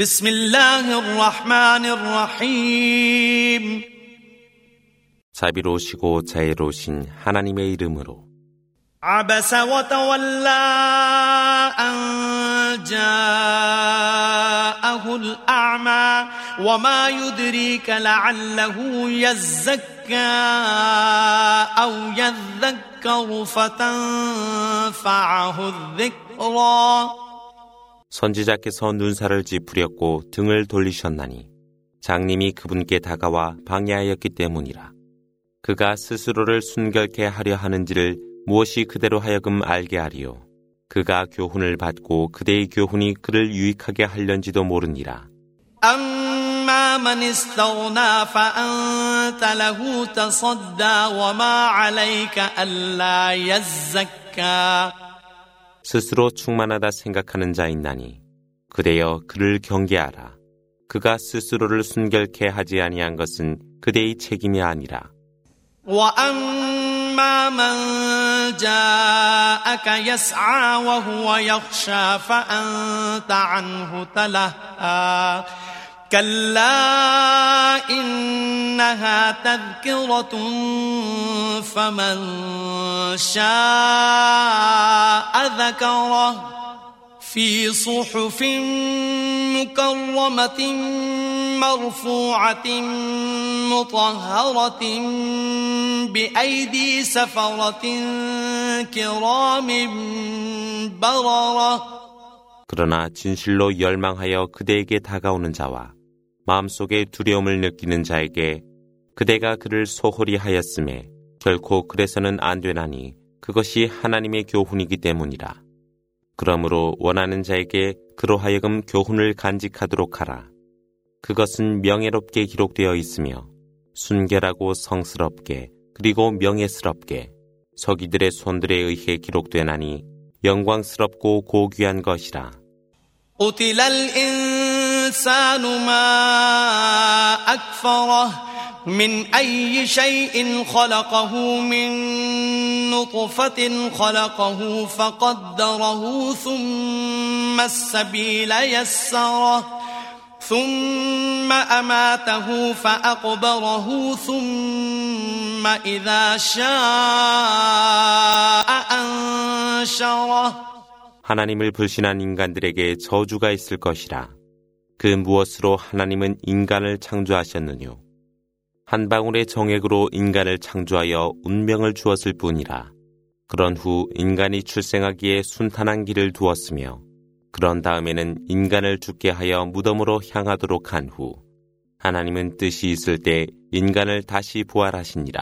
بسم الله الرحمن الرحيم 자비로우시고 자애로우신 하나님의 이름으로 عبس وتولى أن جاءه الأعمى وما يدريك لعله يزكى أو يذكر فتنفعه الذكرى 선지자께서 눈살을 찌푸렸고 등을 돌리셨나니 장님이 그분께 다가와 방해하였기 때문이라. 그가 스스로를 순결케 하려 하는지를 무엇이 그대로 하여금 알게 하리요. 그가 교훈을 받고 그대의 교훈이 그를 유익하게 할련지도 모르니라. أما من استغنى فأنت له تصدى وما عليك ألا يزكى 스스로 충만하다 생각하는 자 있나니 그대여 그를 경계하라. 그가 스스로를 순결케 하지 아니한 것은 그대의 책임이 아니라. وأما من جاءك يسعى وهو يخشى فأنت عنه تلهى كلا إنها تذكرة فمن شاء ذكره في صحف مكرمة مرفوعة مطهرة بأيدي سفرة كرام بررة 그러나 진실로 열망하여 그대에게 다가오는 자와 마음속에 두려움을 느끼는 자에게 그대가 그를 소홀히 하였음에 결코 그래서는 안 되나니 그것이 하나님의 교훈이기 때문이라. 그러므로 원하는 자에게 그로 하여금 교훈을 간직하도록 하라. 그것은 명예롭게 기록되어 있으며 순결하고 성스럽게 그리고 명예스럽게 서기들의 손들에 의해 기록되나니 영광스럽고 고귀한 것이라. قتل الإنسان ما أكفره من أي شيء خلقه من نطفة خلقه فقدره ثم السبيل يسره ثم أماته فأقبره ثم إذا شاء أنشره 하나님을 불신한 인간들에게 저주가 있을 것이라. 그 무엇으로 하나님은 인간을 창조하셨느뇨. 한 방울의 정액으로 인간을 창조하여 운명을 주었을 뿐이라. 그런 후 인간이 출생하기에 순탄한 길을 두었으며 그런 다음에는 인간을 죽게 하여 무덤으로 향하도록 한 후 하나님은 뜻이 있을 때 인간을 다시 부활하시니라.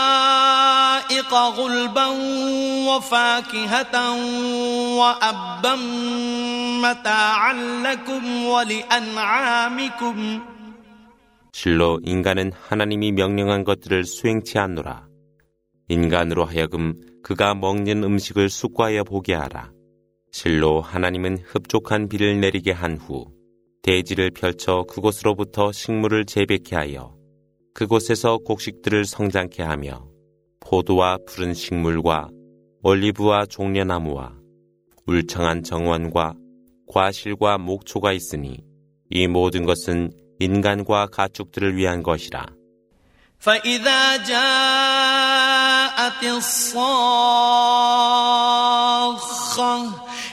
وحدائق غلبا وفاكهة وأبا متاعا لكم ولأنعامكم 실로 인간은 하나님이 명령한 것들을 수행치 않노라. 인간으로 하여금 그가 먹는 음식을 숙고하여 보게 하라. 실로 하나님은 흡족한 비를 내리게 한 후 대지를 펼쳐 그곳으로부터 식물을 재배케 하여 그곳에서 곡식들을 성장케 하며 포도와 푸른 식물과 올리브와 종려나무와 울창한 정원과 과실과 목초가 있으니 이 모든 것은 인간과 가축들을 위한 것이라. فإذا جاءت الصاخة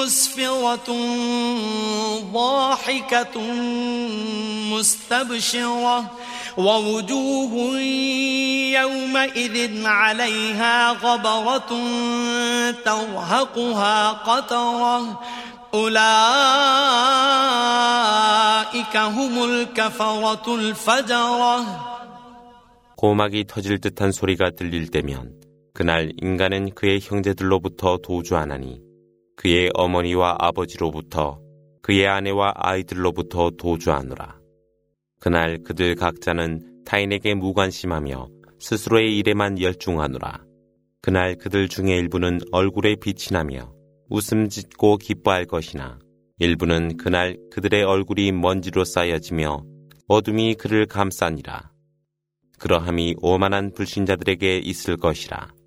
مسفرة ضاحكة مستبشرة ووجوه يومئذ عليها غبرة ترهقها قترة أولئك هم الكفرة الفجرة 고막이 터질 듯한 소리가 들릴 때면 그날 인간은 그의 형제들로부터 도주하나니 그의 어머니와 아버지로부터 그의 아내와 아이들로부터 도주하노라. 그날 그들 각자는 타인에게 무관심하며 스스로의 일에만 열중하노라. 그날 그들 중에 일부는 얼굴에 빛이 나며 웃음 짓고 기뻐할 것이나 일부는 그날 그들의 얼굴이 먼지로 쌓여지며 어둠이 그를 감싸니라. 그러함이 오만한 불신자들에게 있을 것이라.